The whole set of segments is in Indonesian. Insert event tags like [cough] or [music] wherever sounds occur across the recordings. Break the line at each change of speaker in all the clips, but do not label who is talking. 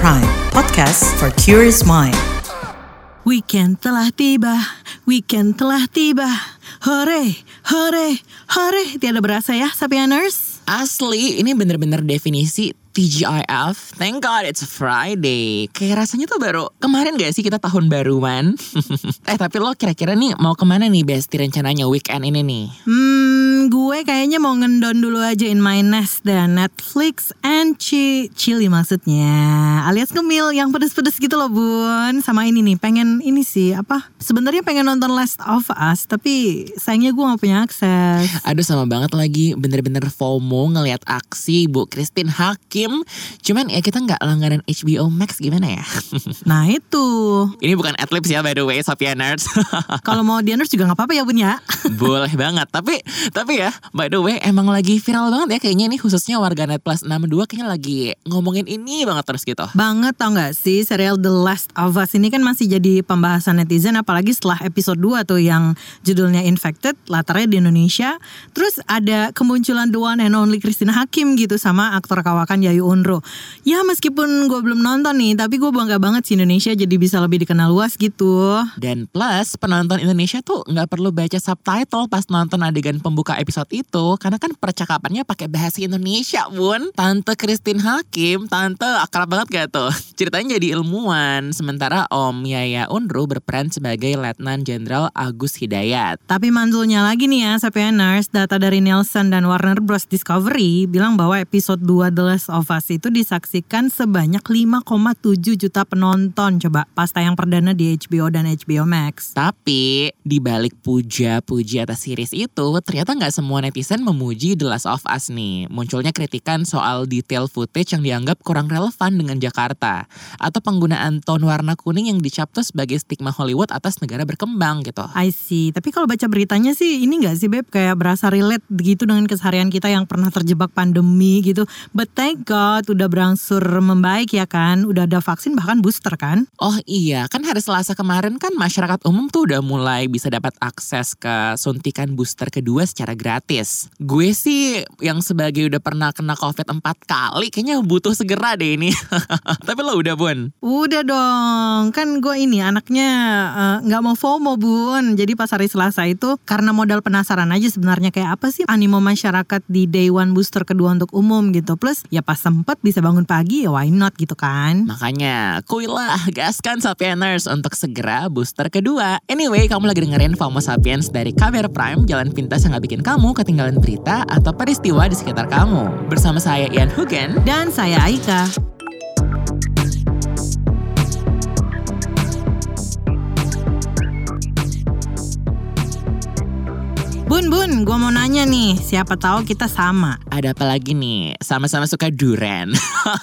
Prime, podcast for curious mind.
Weekend telah tiba, weekend telah tiba. Hore, hore, hore. Tiada berasa ya, Sapieners?
Asli, ini bener-bener definisi TGIF. Thank God it's Friday. Kayak rasanya tuh baru kemarin gak sih kita tahun baruan? [laughs] eh tapi lo kira-kira nih mau ke mana nih Besti rencananya weekend ini nih?
Hmm, gue kayaknya mau ngendon dulu aja in my nest dan Netflix and chi chili maksudnya. Alias ngemil yang pedes-pedes gitu loh bun. Sama ini nih, pengen ini sih apa? Sebenarnya pengen nonton Last of Us, tapi sayangnya gue gak punya akses.
Aduh sama banget lagi, bener-bener FOMO ngeliat aksi Bu Christine Hakim. Cuman ya kita nggak langganan HBO Max gimana ya? [laughs]
Nah itu,
ini bukan adlibs ya by the way, Sophia Nerds.
kalau mau di endorse juga gak apa-apa ya bun ya. [laughs]
Boleh banget. Tapi tapi ya, by the way emang lagi viral banget ya kayaknya ini khususnya warganet plus 62 kayaknya lagi ngomongin ini banget terus gitu.
Banget tau gak sih serial The Last of Us ini kan masih jadi pembahasan netizen apalagi setelah episode 2 tuh yang judulnya Infected latarnya di Indonesia. Terus ada kemunculan the one and only Christina Hakim gitu sama aktor kawakan Yayu Unro. Ya meskipun gue belum nonton nih tapi gue bangga banget sih Indonesia jadi bisa lebih dikenal luas gitu.
Dan plus penonton Indonesia tuh nggak perlu baca subtitle pas nonton adegan pembuka episode itu karena kan percakapannya pakai bahasa Indonesia bun. Tante Christine Hakim, tante akrab banget gak tuh? [laughs] Ceritanya jadi ilmuwan, sementara Om Yaya Unru berperan sebagai Letnan Jenderal Agus Hidayat.
Tapi mantul-nya lagi nih ya Sapieners, data dari Nielsen dan Warner Bros Discovery bilang bahwa episode 2 The Last of Us itu disaksikan sebanyak 5,7 juta penonton coba pas tayang perdana di HBO dan HBO Max.
Tapi di balik puja-puji atas series itu, ternyata nggak semua netizen memuji The Last of Us nih. Munculnya kritikan soal detail footage yang dianggap kurang relevan dengan Jakarta. Atau penggunaan tone warna kuning yang dicap tuh sebagai stigma Hollywood atas negara berkembang gitu.
I see. Tapi kalau baca beritanya sih ini gak sih Beb kayak berasa relate gitu dengan keseharian kita yang pernah terjebak pandemi gitu. But thank God udah berangsur membaik ya kan. Udah ada vaksin bahkan booster kan.
Oh iya, kan hari Selasa kemarin kan masyarakat umum tuh udah mulai bisa dapat akses ke suntikan booster kedua secara gratis. Gue sih yang sebagai udah pernah kena COVID 4 kali kayaknya butuh segera deh ini. [laughs] Tapi lo udah bun?
Udah dong, kan gue ini anaknya eh, nggak mau FOMO bun. Jadi pas hari Selasa itu karena modal penasaran aja sebenarnya kayak apa sih animo masyarakat di day one booster kedua untuk umum gitu. Plus ya pas sempet bisa bangun pagi ya why not gitu kan.
Makanya, kuilah gaskan Sapieners untuk segera booster kedua. Anyway, kamu lagi dengerin FOMO Sapiens dari KBR Prime, jalan pintas yang gak bikin kamu ketinggalan berita atau peristiwa di sekitar kamu. Bersama saya Ian Hugen.
Dan saya Aika. Bun, bun, gue mau nanya nih, siapa tahu kita sama.
Ada apa lagi nih? Sama-sama suka duren.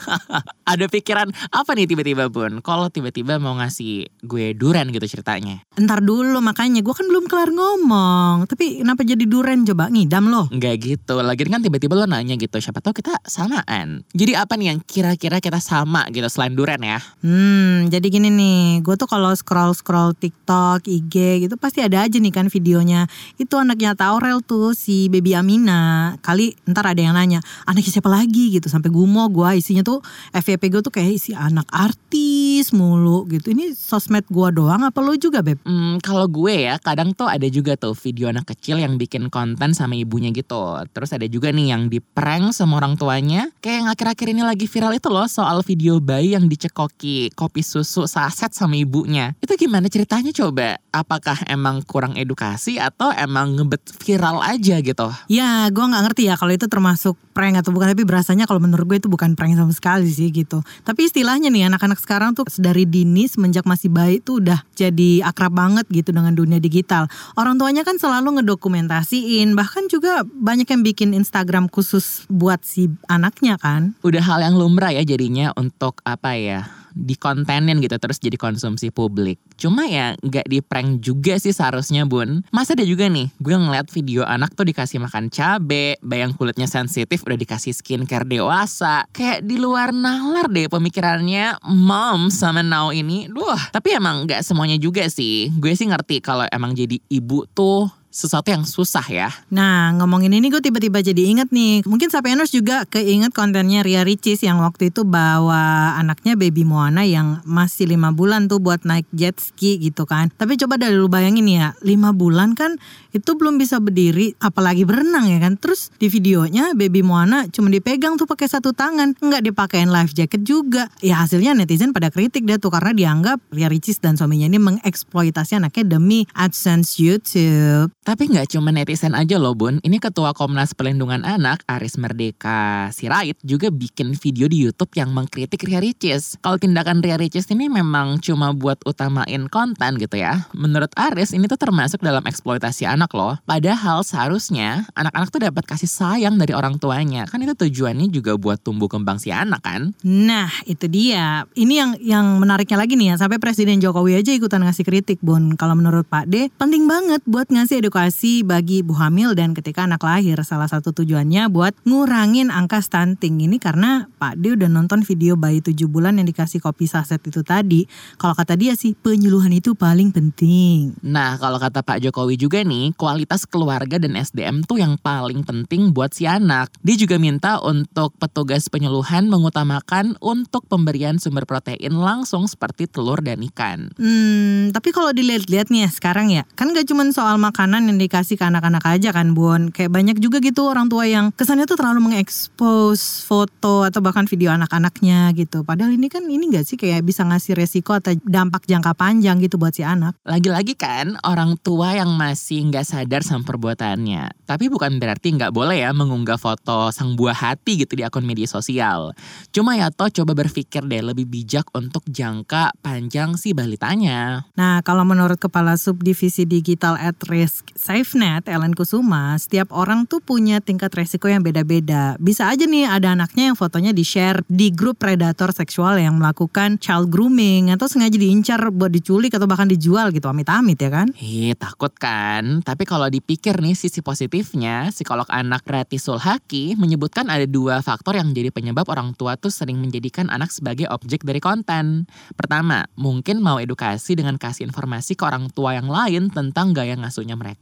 [laughs] Ada pikiran apa nih tiba-tiba bun? Kalau tiba-tiba mau ngasih gue duren gitu ceritanya.
Ntar dulu, makanya gue kan belum kelar ngomong. Tapi kenapa jadi duren coba ngidam loh?
Enggak gitu. Lagi kan tiba-tiba lo nanya gitu. Siapa tahu kita samaan. Jadi apa nih yang kira-kira kita sama gitu selain duren ya?
Hmm, jadi gini nih, gue tuh kalau scroll-scroll TikTok, IG gitu pasti ada aja nih kan videonya. Itu anaknya Taurel tuh si Baby Amina. Kali ntar ada yang nanya, anaknya siapa lagi gitu. Sampai gumo gue isinya tuh FYP gue tuh kayak isi anak artis mulu gitu. Ini sosmed gue doang apa lo juga Beb?
Hmm, kalau gue ya kadang tuh ada juga tuh video anak kecil yang bikin konten sama ibunya gitu. Terus ada juga nih yang di prank sama orang tuanya. Kayak yang akhir-akhir ini lagi viral itu loh soal video bayi yang dicekoki kopi susu saset sama ibunya. Itu gimana ceritanya coba? Apakah emang kurang edukasi atau emang ngebet viral aja gitu?
Ya gue nggak ngerti ya kalau itu termasuk prank atau bukan. Tapi berasanya kalau menurut gue itu bukan prank sama sekali sih gitu. Tapi istilahnya nih anak-anak sekarang tuh dari dini semenjak masih bayi tuh udah jadi akrab banget gitu dengan dunia digital. Orang tuanya kan selalu ngedokumentasiin. Bahkan juga banyak yang bikin Instagram khusus buat si anaknya kan.
Udah hal yang lumrah ya jadinya untuk apa ya? Dikontenin gitu terus jadi konsumsi publik. Cuma ya nggak di prank juga sih seharusnya bun. Masa ada juga nih gue ngeliat video anak tuh dikasih makan cabe, bayang kulitnya sensitif udah dikasih skincare dewasa. Kayak di luar nalar deh pemikirannya mom sama now ini. Duh, tapi emang nggak semuanya juga sih. Gue sih ngerti kalau emang jadi ibu tuh sesuatu yang susah ya.
Nah ngomongin ini gue tiba-tiba jadi inget nih. Mungkin Sapieners juga keinget kontennya Ria Ricis yang waktu itu bawa anaknya baby Moana yang masih lima bulan tuh buat naik jet ski gitu kan. Tapi coba dari lu bayangin ya, lima bulan kan itu belum bisa berdiri, apalagi berenang ya kan. Terus di videonya baby Moana cuma dipegang tuh pakai satu tangan, nggak dipakein life jacket juga. Ya hasilnya netizen pada kritik dia tuh karena dianggap Ria Ricis dan suaminya ini mengeksploitasi anaknya demi AdSense YouTube.
Tapi nggak cuma netizen aja loh bun, ini Ketua Komnas Pelindungan Anak Aris Merdeka Sirait juga bikin video di Youtube yang mengkritik Ria Ricis. Kalau tindakan Ria Ricis ini memang cuma buat utamain konten gitu ya. Menurut Aris ini tuh termasuk dalam eksploitasi anak loh. Padahal seharusnya anak-anak tuh dapat kasih sayang dari orang tuanya. Kan itu tujuannya juga buat tumbuh kembang si anak kan.
Nah itu dia. Ini yang yang menariknya lagi nih ya. Sampai Presiden Jokowi aja ikutan ngasih kritik Bun. Kalau menurut Pak D penting banget buat ngasih edukasi bagi ibu hamil dan ketika anak lahir. Salah satu tujuannya buat ngurangin angka stunting. Ini karena Pak D udah nonton video bayi 7 bulan yang dikasih kopi saset itu tadi. Kalau kata dia sih penyuluhan itu paling penting.
Nah kalau kata Pak Jokowi juga nih, kualitas keluarga dan SDM tuh yang paling penting buat si anak. Dia juga minta untuk petugas penyuluhan mengutamakan untuk pemberian sumber protein langsung seperti telur dan ikan.
Hmm, tapi kalau dilihat-lihat nih ya sekarang ya, kan gak cuma soal makanan yang dikasih ke anak-anak aja kan Bun. Kayak banyak juga gitu orang tua yang kesannya tuh terlalu mengekspos foto atau bahkan video anak-anaknya gitu. Padahal ini kan ini gak sih kayak bisa ngasih resiko atau dampak jangka panjang gitu buat si anak.
Lagi-lagi kan orang tua yang masih nggak sadar sama perbuatannya. Tapi bukan berarti nggak boleh ya mengunggah foto sang buah hati gitu di akun media sosial. Cuma ya toh coba berpikir deh lebih bijak untuk jangka panjang si balitanya.
Nah, kalau menurut Kepala Subdivisi Digital at Risk SafeNet, Ellen Kusuma, setiap orang tuh punya tingkat resiko yang beda-beda. Bisa aja nih ada anaknya yang fotonya di-share di grup predator seksual yang melakukan child grooming atau sengaja diincar buat diculik atau bahkan dijual gitu, amit-amit ya kan?
Ih, takut kan? Tapi kalau dipikir nih sisi positifnya, psikolog anak Rati Sulhaki menyebutkan ada dua faktor yang jadi penyebab orang tua tuh sering menjadikan anak sebagai objek dari konten. Pertama, mungkin mau edukasi dengan kasih informasi ke orang tua yang lain tentang gaya ngasuhnya mereka,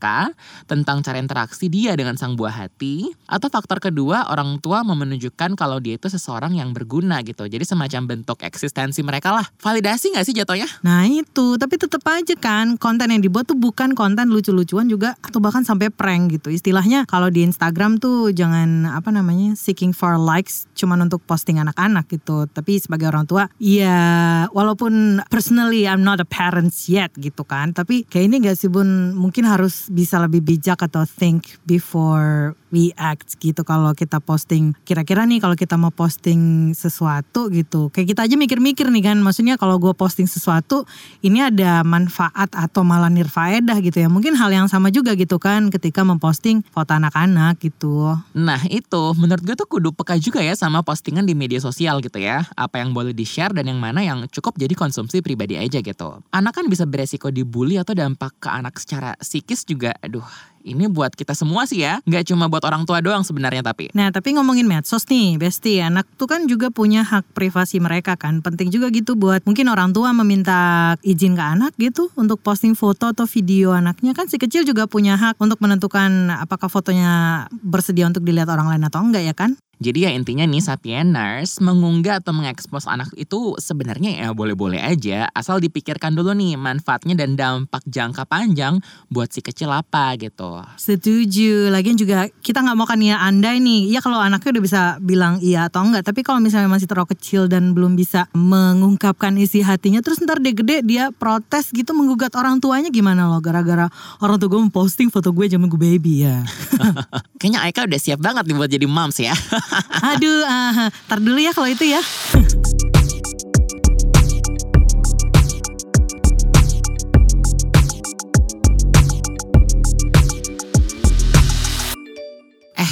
tentang cara interaksi dia dengan sang buah hati, atau faktor kedua, orang tua mau menunjukkan kalau dia itu seseorang yang berguna gitu. Jadi semacam bentuk eksistensi mereka lah. Validasi gak sih jatuhnya?
Nah itu, tapi tetap aja kan konten yang dibuat tuh bukan konten lucu-lucuan juga atau bahkan sampai prank gitu. Istilahnya kalau di Instagram tuh jangan apa namanya seeking for likes cuman untuk posting anak-anak gitu. Tapi sebagai orang tua, ya walaupun personally I'm not a parents yet gitu kan. Tapi kayak ini gak sih bun mungkin harus bisa lebih bijak atau think before we act gitu kalau kita posting. Kira-kira nih kalau kita mau posting sesuatu gitu kayak kita aja mikir-mikir nih kan. Maksudnya kalau gue posting sesuatu ini ada manfaat atau malah nirfaedah gitu ya. Mungkin hal yang sama juga gitu kan ketika memposting foto anak-anak gitu.
Nah itu menurut gue tuh kudu peka juga ya sama postingan di media sosial gitu ya. Apa yang boleh di-share dan yang mana yang cukup jadi konsumsi pribadi aja gitu. Anak kan bisa beresiko dibully atau dampak ke anak secara psikis juga. Aduh ini buat kita semua sih ya. Nggak cuma buat orang tua doang sebenarnya tapi.
Nah tapi ngomongin medsos nih Besti anak tuh kan juga punya hak privasi mereka kan Penting juga gitu buat mungkin orang tua meminta izin ke anak gitu Untuk posting foto atau video anaknya Kan si kecil juga punya hak untuk menentukan apakah fotonya bersedia untuk dilihat orang lain atau enggak ya kan
Jadi ya intinya nih Sapieners mengunggah atau mengekspos anak itu sebenarnya ya boleh-boleh aja asal dipikirkan dulu nih manfaatnya dan dampak jangka panjang buat si kecil apa gitu.
Setuju. Lagian juga kita nggak mau kan ya andai nih. Ya kalau anaknya udah bisa bilang iya atau enggak. Tapi kalau misalnya masih terlalu kecil dan belum bisa mengungkapkan isi hatinya, terus ntar dia gede dia protes gitu menggugat orang tuanya gimana loh? Gara-gara orang tua gue memposting foto gue zaman gue baby ya. [laughs]
Kayaknya Aika udah siap banget nih buat jadi moms ya. [laughs] [laughs]
Aduh, ah, tar dulu ya kalau itu ya. [laughs]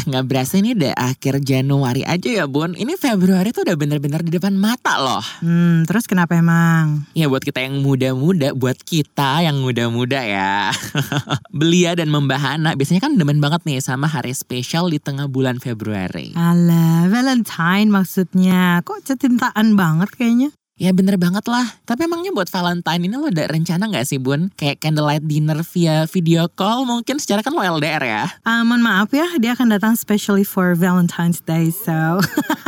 nggak berasa ini udah akhir Januari aja ya bun. Ini Februari tuh udah bener-bener di depan mata loh.
Hmm, terus kenapa emang?
Ya buat kita yang muda-muda, buat kita yang muda-muda ya. [laughs] Belia dan membahana biasanya kan demen banget nih sama hari spesial di tengah bulan Februari.
Alah, Valentine maksudnya. Kok kecintaan banget kayaknya?
Ya bener banget lah. Tapi emangnya buat Valentine ini lo ada rencana gak sih Bun? Kayak candlelight dinner via video call mungkin secara kan lo LDR ya?
Uh, mohon maaf ya, dia akan datang specially for Valentine's Day, so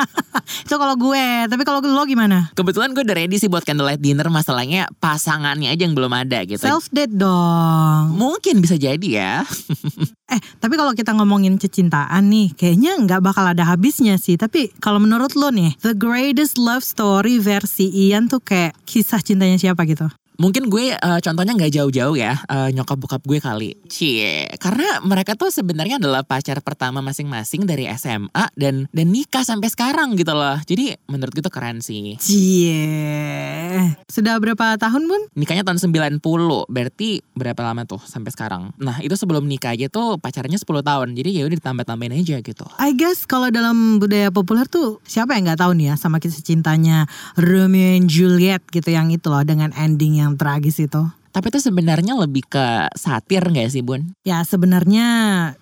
[laughs] itu kalau gue. Tapi kalau lo gimana?
Kebetulan gue udah ready sih buat candlelight dinner. Masalahnya pasangannya aja yang belum ada gitu.
Self date dong.
Mungkin bisa jadi ya. [laughs]
eh, tapi kalau kita ngomongin kecintaan nih, kayaknya nggak bakal ada habisnya sih. Tapi kalau menurut lo nih, the greatest love story versi Ian tuh kayak kisah cintanya siapa gitu?
Mungkin gue uh, contohnya nggak jauh-jauh ya uh, nyokap bokap gue kali. Cie, karena mereka tuh sebenarnya adalah pacar pertama masing-masing dari SMA dan dan nikah sampai sekarang gitu loh. Jadi menurut gue tuh keren sih.
Cie. Sudah berapa tahun, Bun?
Nikahnya tahun 90. Berarti berapa lama tuh sampai sekarang? Nah, itu sebelum nikah aja tuh pacarnya 10 tahun. Jadi ya udah ditambah-tambahin aja gitu.
I guess kalau dalam budaya populer tuh siapa yang nggak tahu nih ya sama kisah cintanya Romeo and Juliet gitu yang itu loh dengan ending yang tragis itu.
Tapi itu sebenarnya lebih ke satir gak sih Bun?
Ya sebenarnya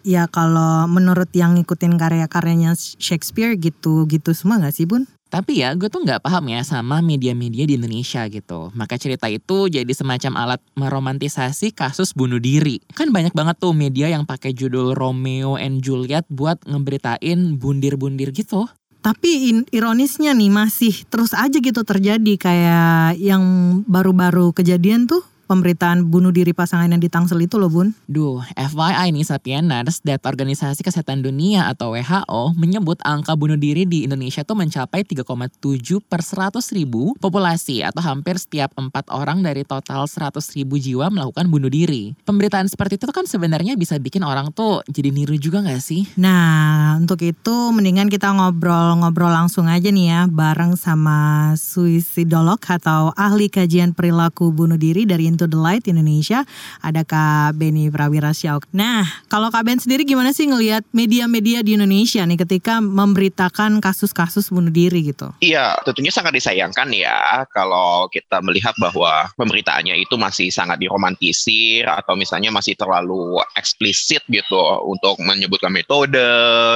ya kalau menurut yang ngikutin karya-karyanya Shakespeare gitu gitu semua gak sih Bun?
Tapi ya gue tuh gak paham ya sama media-media di Indonesia gitu. Maka cerita itu jadi semacam alat meromantisasi kasus bunuh diri. Kan banyak banget tuh media yang pakai judul Romeo and Juliet buat ngeberitain bundir-bundir gitu.
Tapi ironisnya nih masih terus aja gitu terjadi kayak yang baru-baru kejadian tuh pemberitaan bunuh diri pasangan yang di Tangsel itu loh bun.
Duh, FYI nih Sapieners, Data Organisasi Kesehatan Dunia atau WHO menyebut angka bunuh diri di Indonesia tuh mencapai 3,7 per 100 ribu populasi atau hampir setiap empat orang dari total 100 ribu jiwa melakukan bunuh diri. Pemberitaan seperti itu kan sebenarnya bisa bikin orang tuh jadi niru juga gak sih?
Nah, untuk itu mendingan kita ngobrol-ngobrol langsung aja nih ya bareng sama suicidolog atau ahli kajian perilaku bunuh diri dari Into the Light Indonesia ada Kak Beni Prawira Syauk. Nah, kalau Kak Ben sendiri gimana sih ngelihat media-media di Indonesia nih ketika memberitakan kasus-kasus bunuh diri gitu?
Iya, tentunya sangat disayangkan ya kalau kita melihat bahwa pemberitaannya itu masih sangat diromantisir atau misalnya masih terlalu eksplisit gitu untuk menyebutkan metode,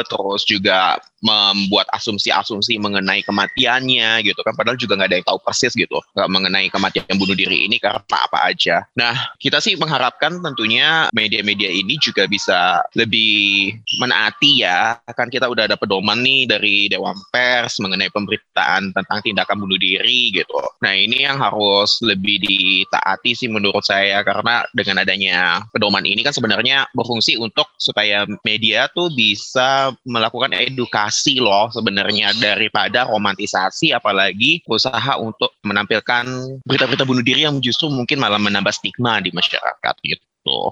terus juga membuat asumsi-asumsi mengenai kematiannya gitu kan padahal juga nggak ada yang tahu persis gitu mengenai kematian bunuh diri ini karena apa aja. Nah kita sih mengharapkan tentunya media-media ini juga bisa lebih menaati ya kan kita udah ada pedoman nih dari Dewan Pers mengenai pemberitaan tentang tindakan bunuh diri gitu. Nah ini yang harus lebih ditaati sih menurut saya karena dengan adanya pedoman ini kan sebenarnya berfungsi untuk supaya media tuh bisa melakukan edukasi loh sebenarnya daripada romantisasi apalagi usaha untuk menampilkan berita-berita bunuh diri yang justru mungkin malah menambah stigma di masyarakat gitu.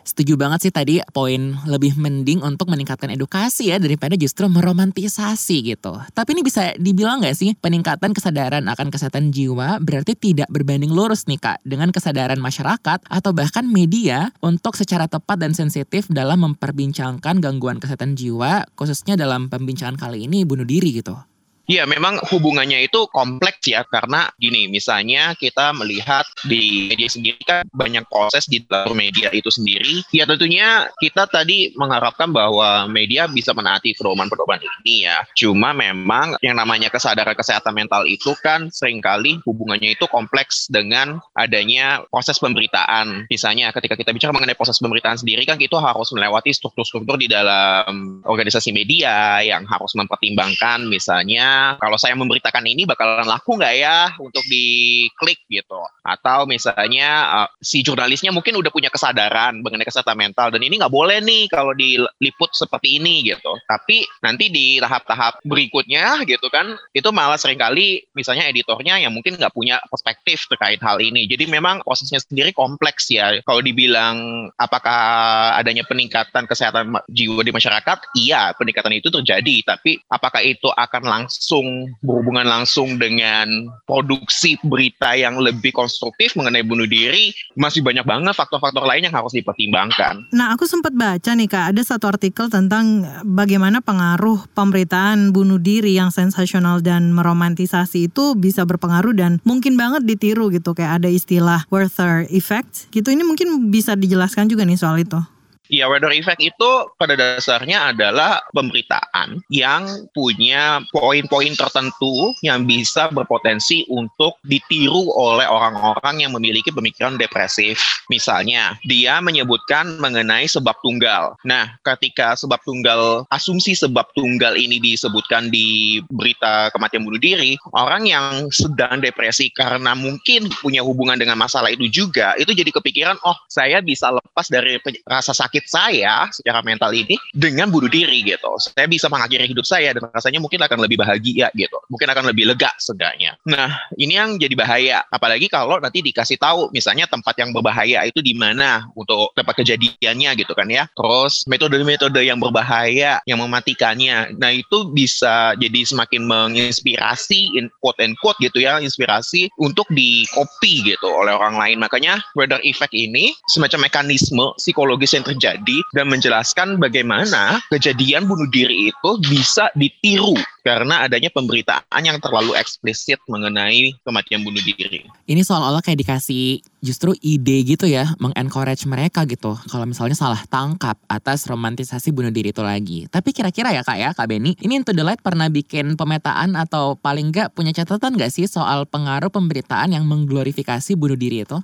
Setuju banget sih tadi poin lebih mending untuk meningkatkan edukasi ya daripada justru meromantisasi gitu. Tapi ini bisa dibilang gak sih peningkatan kesadaran akan kesehatan jiwa berarti tidak berbanding lurus nih kak dengan kesadaran masyarakat atau bahkan media untuk secara tepat dan sensitif dalam memperbincangkan gangguan kesehatan jiwa khususnya dalam pembincangan kali ini bunuh diri gitu.
Iya, memang hubungannya itu kompleks ya karena gini, misalnya kita melihat di media sendiri kan banyak proses di dalam media itu sendiri. Ya tentunya kita tadi mengharapkan bahwa media bisa menaati pedoman-pedoman ini ya. Cuma memang yang namanya kesadaran kesehatan mental itu kan sering kali hubungannya itu kompleks dengan adanya proses pemberitaan. Misalnya ketika kita bicara mengenai proses pemberitaan sendiri kan itu harus melewati struktur-struktur di dalam organisasi media yang harus mempertimbangkan kalau saya memberitakan ini bakalan laku nggak ya untuk diklik gitu. Atau misalnya uh, si jurnalisnya mungkin udah punya kesadaran mengenai kesehatan mental dan ini nggak boleh nih kalau diliput seperti ini gitu. Tapi nanti di tahap-tahap berikutnya gitu kan itu malah sering kali misalnya editornya yang mungkin nggak punya perspektif terkait hal ini. Jadi memang prosesnya sendiri kompleks ya. Kalau dibilang apakah adanya peningkatan kesehatan jiwa di masyarakat iya peningkatan itu terjadi. Tapi apakah itu akan langsung langsung berhubungan langsung dengan produksi berita yang lebih konstruktif mengenai bunuh diri, masih banyak banget faktor-faktor lain yang harus dipertimbangkan.
Nah, aku sempat baca nih Kak, ada satu artikel tentang bagaimana pengaruh pemberitaan bunuh diri yang sensasional dan meromantisasi itu bisa berpengaruh dan mungkin banget ditiru gitu kayak ada istilah Werther effect gitu. Ini mungkin bisa dijelaskan juga nih soal itu.
Ya, weather effect itu pada dasarnya adalah pemberitaan yang punya poin-poin tertentu yang bisa berpotensi untuk ditiru oleh orang-orang yang memiliki pemikiran depresif. Misalnya, dia menyebutkan mengenai sebab tunggal. Nah, ketika sebab tunggal, asumsi sebab tunggal ini disebutkan di berita kematian bunuh diri, orang yang sedang depresi karena mungkin punya hubungan dengan masalah itu juga, itu jadi kepikiran, oh saya bisa lepas dari rasa sakit sakit saya secara mental ini dengan bunuh diri gitu. Saya bisa mengakhiri hidup saya dan rasanya mungkin akan lebih bahagia gitu. Mungkin akan lebih lega seenggaknya. Nah, ini yang jadi bahaya. Apalagi kalau nanti dikasih tahu misalnya tempat yang berbahaya itu di mana untuk tempat kejadiannya gitu kan ya. Terus metode-metode yang berbahaya yang mematikannya. Nah, itu bisa jadi semakin menginspirasi in quote and quote gitu ya, inspirasi untuk di copy gitu oleh orang lain. Makanya weather effect ini semacam mekanisme psikologis yang terjadi terjadi dan menjelaskan bagaimana kejadian bunuh diri itu bisa ditiru karena adanya pemberitaan yang terlalu eksplisit mengenai kematian bunuh diri.
Ini seolah-olah kayak dikasih justru ide gitu ya, mengencourage mereka gitu. Kalau misalnya salah tangkap atas romantisasi bunuh diri itu lagi. Tapi kira-kira ya kak ya, Kak Benny, ini Into the Light pernah bikin pemetaan atau paling nggak punya catatan nggak sih soal pengaruh pemberitaan yang mengglorifikasi bunuh diri itu?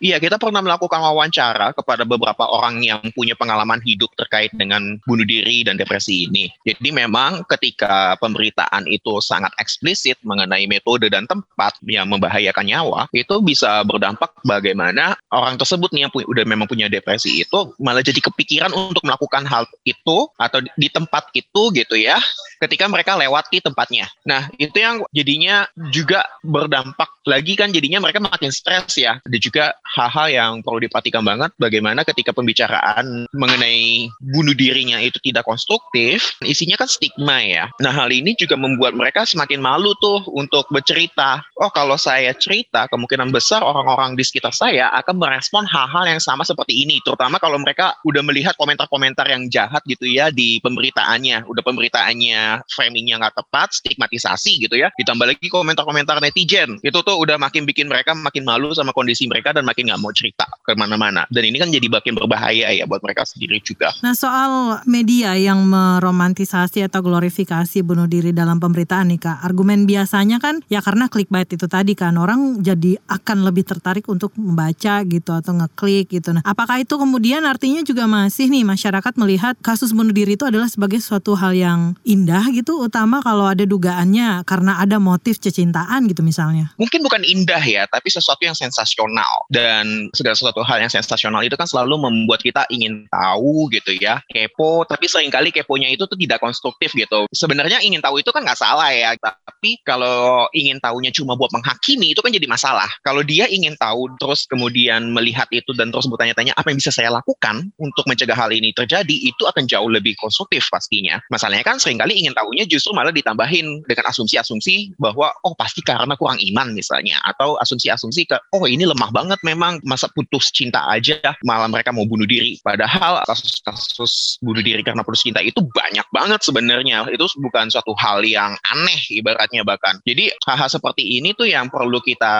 Iya, kita pernah melakukan wawancara kepada beberapa orang yang punya pengalaman hidup terkait dengan bunuh diri dan depresi ini. Jadi memang ketika pemberitaan itu sangat eksplisit mengenai metode dan tempat yang membahayakan nyawa, itu bisa berdampak bagaimana orang tersebut nih yang punya, udah memang punya depresi itu malah jadi kepikiran untuk melakukan hal itu atau di tempat itu gitu ya, ketika mereka lewati tempatnya. Nah, itu yang jadinya juga berdampak lagi kan jadinya mereka makin stres ya. Ada juga hal-hal yang perlu diperhatikan banget bagaimana ketika pembicaraan mengenai bunuh dirinya itu tidak konstruktif, isinya kan stigma ya. Nah hal ini juga membuat mereka semakin malu tuh untuk bercerita. Oh kalau saya cerita, kemungkinan besar orang-orang di sekitar saya akan merespon hal-hal yang sama seperti ini. Terutama kalau mereka udah melihat komentar-komentar yang jahat gitu ya di pemberitaannya. Udah pemberitaannya framingnya nggak tepat, stigmatisasi gitu ya. Ditambah lagi komentar-komentar netizen. Itu tuh udah makin bikin mereka makin malu sama kondisi mereka dan makin makin nggak mau cerita ke mana-mana. Dan ini kan jadi makin berbahaya ya buat mereka sendiri juga.
Nah soal media yang meromantisasi atau glorifikasi bunuh diri dalam pemberitaan nih kak, argumen biasanya kan ya karena clickbait itu tadi kan orang jadi akan lebih tertarik untuk membaca gitu atau ngeklik gitu. Nah apakah itu kemudian artinya juga masih nih masyarakat melihat kasus bunuh diri itu adalah sebagai suatu hal yang indah gitu, utama kalau ada dugaannya karena ada motif kecintaan gitu misalnya?
Mungkin bukan indah ya, tapi sesuatu yang sensasional dan dan segala sesuatu hal yang sensasional itu kan selalu membuat kita ingin tahu gitu ya kepo. Tapi sering kali keponya itu tuh tidak konstruktif gitu. Sebenarnya ingin tahu itu kan nggak salah ya. Tapi kalau ingin tahunya cuma buat menghakimi itu kan jadi masalah. Kalau dia ingin tahu terus kemudian melihat itu dan terus bertanya-tanya apa yang bisa saya lakukan untuk mencegah hal ini terjadi itu akan jauh lebih konstruktif pastinya. Masalahnya kan sering kali ingin tahunya justru malah ditambahin dengan asumsi-asumsi bahwa oh pasti karena kurang iman misalnya. Atau asumsi-asumsi ke oh ini lemah banget memang memang masa putus cinta aja malah mereka mau bunuh diri. Padahal kasus-kasus bunuh diri karena putus cinta itu banyak banget sebenarnya. Itu bukan suatu hal yang aneh ibaratnya bahkan. Jadi hal-hal seperti ini tuh yang perlu kita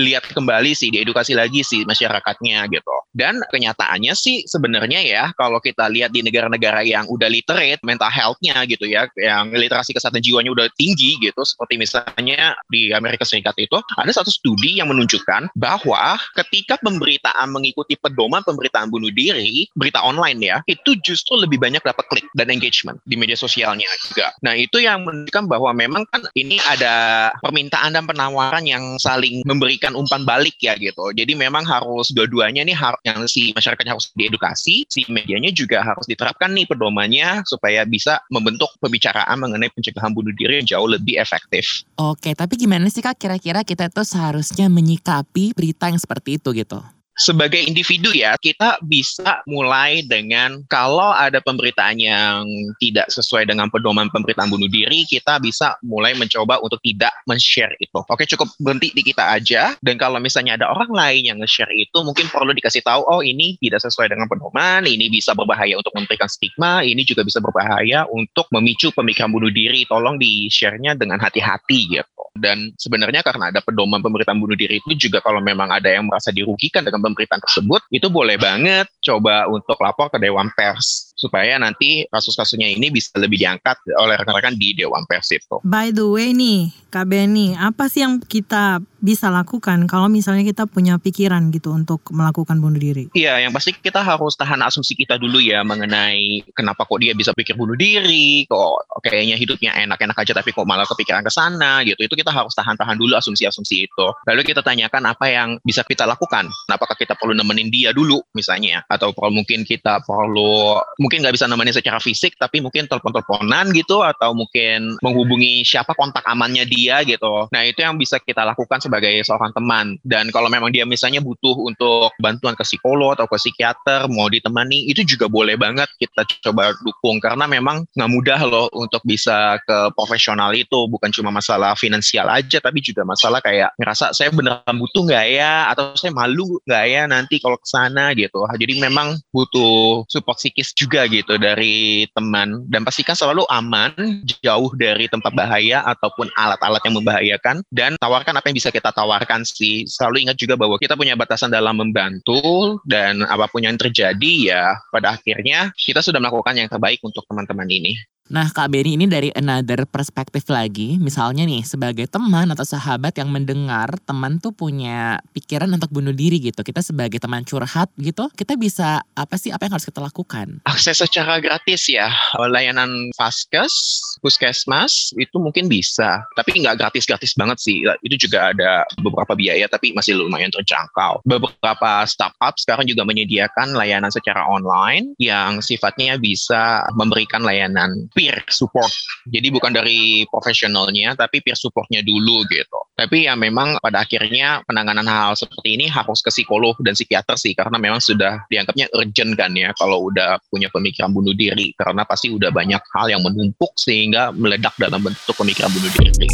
lihat kembali sih, diedukasi lagi sih masyarakatnya gitu. Dan kenyataannya sih sebenarnya ya kalau kita lihat di negara-negara yang udah literate mental health-nya gitu ya, yang literasi kesehatan jiwanya udah tinggi gitu, seperti misalnya di Amerika Serikat itu ada satu studi yang menunjukkan bahwa ketika pemberitaan mengikuti pedoman pemberitaan bunuh diri, berita online ya, itu justru lebih banyak dapat klik dan engagement di media sosialnya juga. Nah, itu yang menunjukkan bahwa memang kan ini ada permintaan dan penawaran yang saling memberikan umpan balik ya gitu. Jadi memang harus dua-duanya nih harus yang si masyarakatnya harus diedukasi, si medianya juga harus diterapkan nih pedomannya supaya bisa membentuk pembicaraan mengenai pencegahan bunuh diri yang jauh lebih efektif.
Oke, tapi gimana sih Kak kira-kira kita tuh seharusnya menyikapi berita yang seperti itu gitu?
Sebagai individu ya, kita bisa mulai dengan kalau ada pemberitaan yang tidak sesuai dengan pedoman pemberitaan bunuh diri, kita bisa mulai mencoba untuk tidak men-share itu. Oke, cukup berhenti di kita aja. Dan kalau misalnya ada orang lain yang nge-share itu, mungkin perlu dikasih tahu, oh ini tidak sesuai dengan pedoman, ini bisa berbahaya untuk memberikan stigma, ini juga bisa berbahaya untuk memicu pemikiran bunuh diri. Tolong di-share-nya dengan hati-hati gitu. Dan sebenarnya karena ada pedoman pemberitaan bunuh diri itu juga kalau memang ada yang merasa dirugikan dengan pemberitaan tersebut, itu boleh banget coba untuk lapor ke Dewan Pers supaya nanti kasus-kasusnya ini bisa lebih diangkat oleh rekan-rekan di Dewan Pers itu.
By the way nih, Kak Benny, apa sih yang kita bisa lakukan kalau misalnya kita punya pikiran gitu untuk melakukan bunuh diri?
Iya, yang pasti kita harus tahan asumsi kita dulu ya mengenai kenapa kok dia bisa pikir bunuh diri, kok kayaknya hidupnya enak-enak aja tapi kok malah kepikiran ke sana gitu. Itu kita harus tahan-tahan dulu asumsi-asumsi itu. Lalu kita tanyakan apa yang bisa kita lakukan. Apakah kita perlu nemenin dia dulu misalnya atau perlu mungkin kita perlu mungkin nggak bisa nemenin secara fisik tapi mungkin telepon-teleponan gitu atau mungkin menghubungi siapa kontak amannya dia gitu. Nah, itu yang bisa kita lakukan sebagai seorang teman. Dan kalau memang dia misalnya butuh untuk bantuan ke psikolog atau ke psikiater, mau ditemani, itu juga boleh banget kita coba dukung. Karena memang nggak mudah loh untuk bisa ke profesional itu. Bukan cuma masalah finansial aja, tapi juga masalah kayak ngerasa saya beneran butuh nggak ya? Atau saya malu nggak ya nanti kalau ke sana gitu. Jadi memang butuh support psikis juga gitu dari teman. Dan pastikan selalu aman, jauh dari tempat bahaya ataupun alat-alat yang membahayakan. Dan tawarkan apa yang bisa kita kita tawarkan sih. Selalu ingat juga bahwa kita punya batasan dalam membantu dan apa pun yang terjadi ya pada akhirnya kita sudah melakukan yang terbaik untuk teman-teman ini.
Nah Kak Benny ini dari another perspektif lagi, misalnya nih sebagai teman atau sahabat yang mendengar teman tuh punya pikiran untuk bunuh diri gitu. Kita sebagai teman curhat gitu, kita bisa apa sih apa yang harus kita lakukan?
Akses secara gratis ya, layanan Faskes, Puskesmas itu mungkin bisa, tapi nggak gratis-gratis banget sih. Itu juga ada beberapa biaya tapi masih lumayan terjangkau. Beberapa startup sekarang juga menyediakan layanan secara online yang sifatnya bisa memberikan layanan peer support. Jadi bukan dari profesionalnya, tapi peer supportnya dulu gitu. Tapi ya memang pada akhirnya penanganan hal seperti ini harus ke psikolog dan psikiater sih, karena memang sudah dianggapnya urgent kan ya kalau udah punya pemikiran bunuh diri, karena pasti udah banyak hal yang menumpuk sehingga meledak dalam bentuk pemikiran bunuh diri.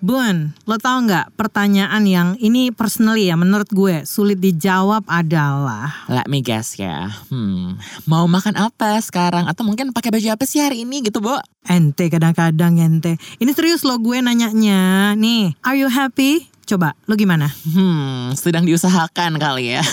Bun, lo tau nggak pertanyaan yang ini personally ya menurut gue sulit dijawab adalah
Let me guess ya. Hmm, mau makan apa sekarang atau mungkin pakai baju apa sih hari ini gitu, Bo?
ente kadang-kadang ente. Ini serius lo gue nanyanya. Nih, are you happy? Coba, lo gimana?
Hmm, sedang diusahakan kali ya.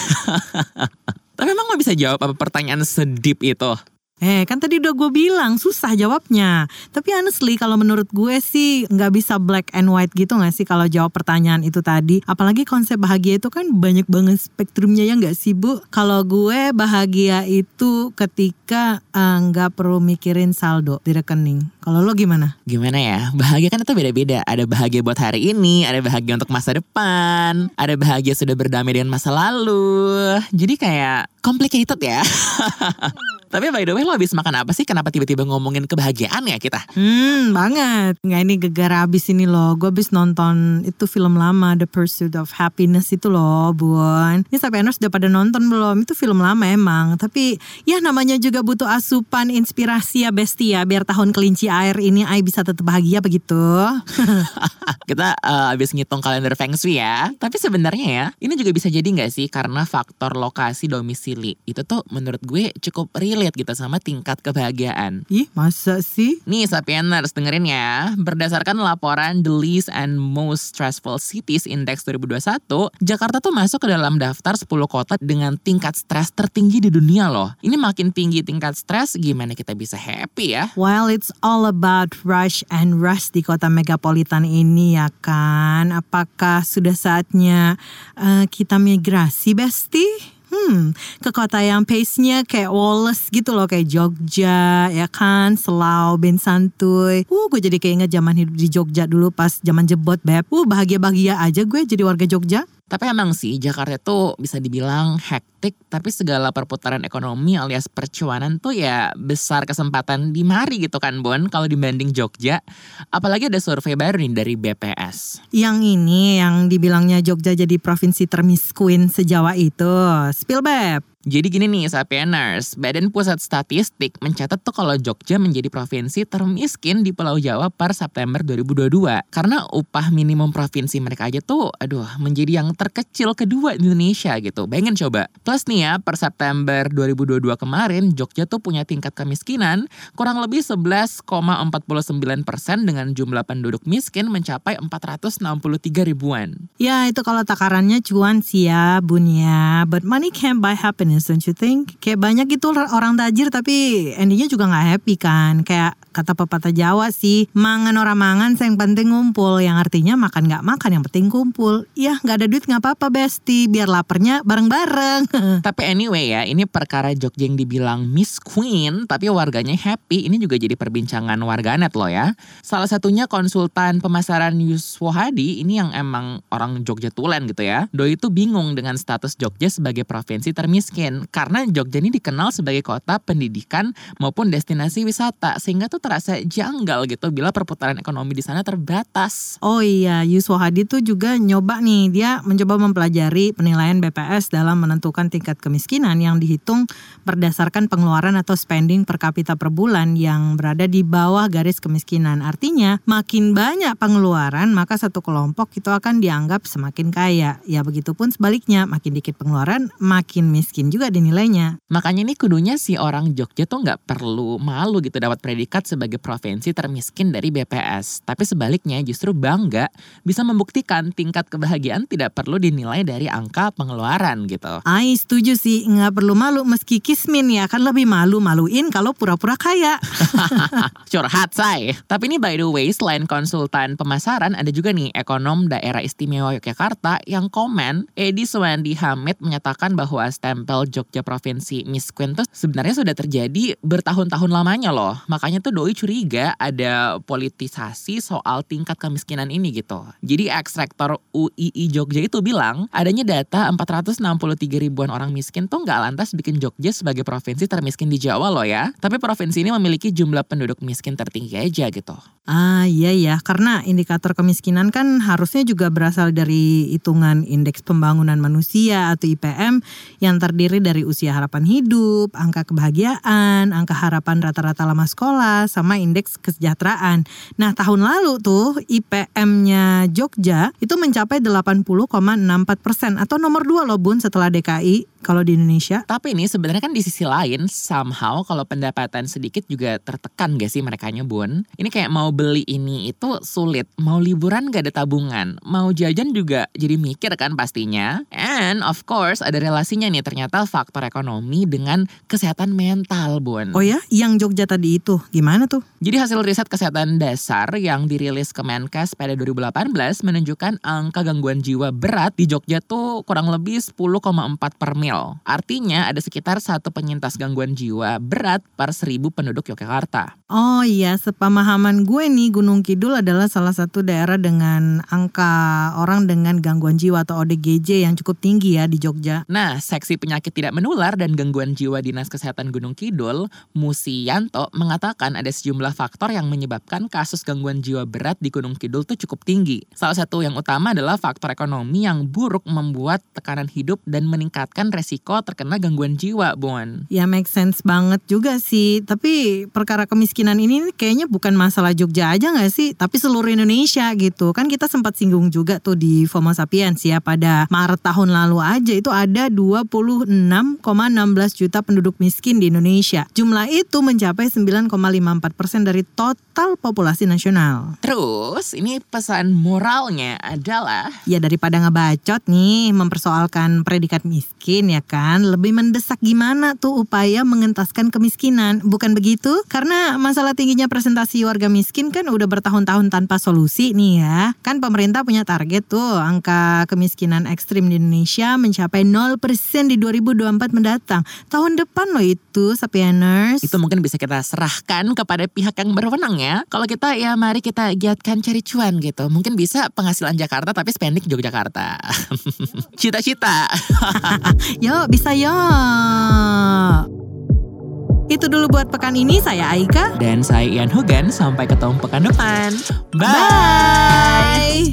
[laughs] Tapi emang lo bisa jawab apa pertanyaan sedip itu?
Eh kan tadi udah gue bilang susah jawabnya. Tapi honestly kalau menurut gue sih nggak bisa black and white gitu nggak sih kalau jawab pertanyaan itu tadi. Apalagi konsep bahagia itu kan banyak banget spektrumnya ya nggak sih bu? Kalau gue bahagia itu ketika eh, nggak uh, perlu mikirin saldo di rekening. Kalau lo gimana?
Gimana ya? Bahagia kan itu beda-beda. Ada bahagia buat hari ini, ada bahagia untuk masa depan, ada bahagia sudah berdamai dengan masa lalu. Jadi kayak complicated ya. [laughs] Tapi by the way lo habis makan apa sih? Kenapa tiba-tiba ngomongin kebahagiaan ya kita?
Hmm banget. Nggak ini gegara abis ini loh. Gue habis nonton itu film lama The Pursuit of Happiness itu loh Bun. Ini sampai Enos udah pada nonton belum? Itu film lama emang. Tapi ya namanya juga butuh asupan inspirasi ya bestia. Ya. Biar tahun kelinci air ini Ai bisa tetap bahagia begitu. [laughs]
kita uh, habis ngitung kalender Feng Shui ya. Tapi sebenarnya ya ini juga bisa jadi nggak sih? Karena faktor lokasi domisili. Itu tuh menurut gue cukup real relate gitu sama tingkat kebahagiaan.
Ih, masa sih?
Nih Sapieners dengerin ya. Berdasarkan laporan The Least and Most Stressful Cities Index 2021, Jakarta tuh masuk ke dalam daftar 10 kota dengan tingkat stres tertinggi di dunia loh. Ini makin tinggi tingkat stres, gimana kita bisa happy ya?
Well, it's all about rush and rush di kota megapolitan ini ya kan. Apakah sudah saatnya uh, kita migrasi, Besti? Hmm, ke kota yang pace-nya kayak Wallace gitu loh, kayak Jogja, ya kan, Selau, Ben Santuy. Uh, gue jadi keinget zaman hidup di Jogja dulu pas zaman jebot, Beb. Uh, bahagia-bahagia aja gue jadi warga Jogja.
Tapi emang sih Jakarta itu bisa dibilang hektik tapi segala perputaran ekonomi alias percuanan tuh ya besar kesempatan di mari gitu kan Bon kalau dibanding Jogja. Apalagi ada survei baru nih dari BPS.
Yang ini yang dibilangnya Jogja jadi provinsi termiskin sejawa itu. Spill.
Jadi gini nih Sapieners, Badan Pusat Statistik mencatat tuh kalau Jogja menjadi provinsi termiskin di Pulau Jawa per September 2022. Karena upah minimum provinsi mereka aja tuh aduh menjadi yang terkecil kedua di Indonesia gitu. Bayangin coba. Plus nih ya per September 2022 kemarin Jogja tuh punya tingkat kemiskinan kurang lebih 11,49 persen dengan jumlah penduduk miskin mencapai 463 ribuan.
Ya itu kalau takarannya cuan sih ya bun ya. But money can't buy happiness don't you think? Kayak banyak gitu orang tajir tapi endingnya juga nggak happy kan. Kayak kata pepatah Jawa sih, mangan orang mangan yang penting ngumpul. Yang artinya makan nggak makan yang penting kumpul. Ya nggak ada duit nggak apa-apa besti, biar laparnya bareng-bareng. [laughs]
Tapi anyway ya, ini perkara Jogja yang dibilang Miss Queen, tapi warganya happy, ini juga jadi perbincangan warganet loh ya. Salah satunya konsultan pemasaran Yuswo Hadi, ini yang emang orang Jogja tulen gitu ya. Doi itu bingung dengan status Jogja sebagai provinsi termiskin, karena Jogja ini dikenal sebagai kota pendidikan maupun destinasi wisata, sehingga tuh terasa janggal gitu bila perputaran ekonomi di sana terbatas.
Oh iya, Yuswo Hadi tuh juga nyoba nih, dia mencoba mempelajari penilaian BPS dalam menentukan tingkat kemiskinan yang dihitung berdasarkan pengeluaran atau spending per kapita per bulan yang berada di bawah garis kemiskinan. Artinya, makin banyak pengeluaran, maka satu kelompok itu akan dianggap semakin kaya. Ya begitupun sebaliknya, makin dikit pengeluaran, makin miskin juga dinilainya.
Makanya ini kudunya si orang Jogja tuh nggak perlu malu gitu dapat predikat sebagai provinsi termiskin dari BPS. Tapi sebaliknya justru bangga bisa membuktikan tingkat kebahagiaan tidak perlu dinilai dari angka pengeluaran gitu.
Ai setuju sih, nggak perlu malu meski kismin ya kan lebih malu-maluin kalau pura-pura kaya. [laughs]
Curhat say. Tapi ini by the way selain konsultan pemasaran ada juga nih ekonom daerah istimewa Yogyakarta yang komen Edi Suwandi Hamid menyatakan bahwa stempel Jogja Provinsi Miss Queen tuh sebenarnya sudah terjadi bertahun-tahun lamanya loh. Makanya tuh doi curiga ada politisasi soal tingkat kemiskinan ini gitu. Jadi ex-rektor UII Jogja itu bilang adanya data 463 ribuan orang miskin tuh nggak lantas bikin Jogja sebagai provinsi termiskin di Jawa loh ya. Tapi provinsi ini memiliki jumlah penduduk miskin tertinggi aja gitu.
Ah iya ya, karena indikator kemiskinan kan harusnya juga berasal dari hitungan indeks pembangunan manusia atau IPM yang terdiri dari usia harapan hidup, angka kebahagiaan, angka harapan rata-rata lama sekolah, sama indeks kesejahteraan. Nah tahun lalu tuh IPM-nya Jogja itu mencapai 80,64 persen atau nomor dua loh bun setelah DKI kalau di Indonesia.
Tapi ini sebenarnya kan di sisi lain somehow kalau pendapatan sedikit juga tertekan gak sih mereka bun? Ini kayak mau beli ini itu sulit, mau liburan gak ada tabungan, mau jajan juga jadi mikir kan pastinya. And of course ada relasinya nih ternyata faktor ekonomi dengan kesehatan mental bun.
Oh ya, yang Jogja tadi itu gimana tuh?
Jadi hasil riset kesehatan dasar yang dirilis Kemenkes pada 2018 menunjukkan angka gangguan jiwa berat di Jogja tuh kurang lebih 10,4 per mil. Artinya ada sekitar satu penyintas gangguan jiwa berat per seribu penduduk Yogyakarta.
Oh iya, sepemahaman gue nih Gunung Kidul adalah salah satu daerah dengan angka orang dengan gangguan jiwa atau ODGJ yang cukup tinggi ya di Jogja.
Nah, seksi penyakit tidak menular dan gangguan jiwa Dinas Kesehatan Gunung Kidul, Musianto mengatakan ada sejumlah faktor yang menyebabkan kasus gangguan jiwa berat di Gunung Kidul tuh cukup tinggi. Salah satu yang utama adalah faktor ekonomi yang buruk membuat tekanan hidup dan meningkatkan resiko terkena gangguan jiwa, Bon.
Ya make sense banget juga sih. Tapi perkara kemiskinan ini kayaknya bukan masalah Jogja aja gak sih? Tapi seluruh Indonesia gitu. Kan kita sempat singgung juga tuh di FOMO Sapiens ya pada Maret tahun lalu aja itu ada 26,16 juta penduduk miskin di Indonesia. Jumlah itu mencapai 9,54 persen dari total populasi nasional.
Terus ini pesan moralnya adalah
Ya daripada ngebacot nih mempersoalkan predikat miskin ya kan? Lebih mendesak gimana tuh upaya mengentaskan kemiskinan? Bukan begitu? Karena masalah tingginya presentasi warga miskin kan udah bertahun-tahun tanpa solusi nih ya. Kan pemerintah punya target tuh angka kemiskinan ekstrim di Indonesia mencapai 0% di 2024 mendatang. Tahun depan loh itu Sapieners.
Itu mungkin bisa kita serahkan kepada pihak yang berwenang ya. Kalau kita ya mari kita giatkan cari cuan gitu. Mungkin bisa penghasilan Jakarta tapi spending Yogyakarta. [laughs] Cita-cita. [laughs]
Yuk bisa yuk itu dulu buat pekan ini saya Aika
Dan saya Ian Hugan. Sampai ketemu pekan depan.
Bye.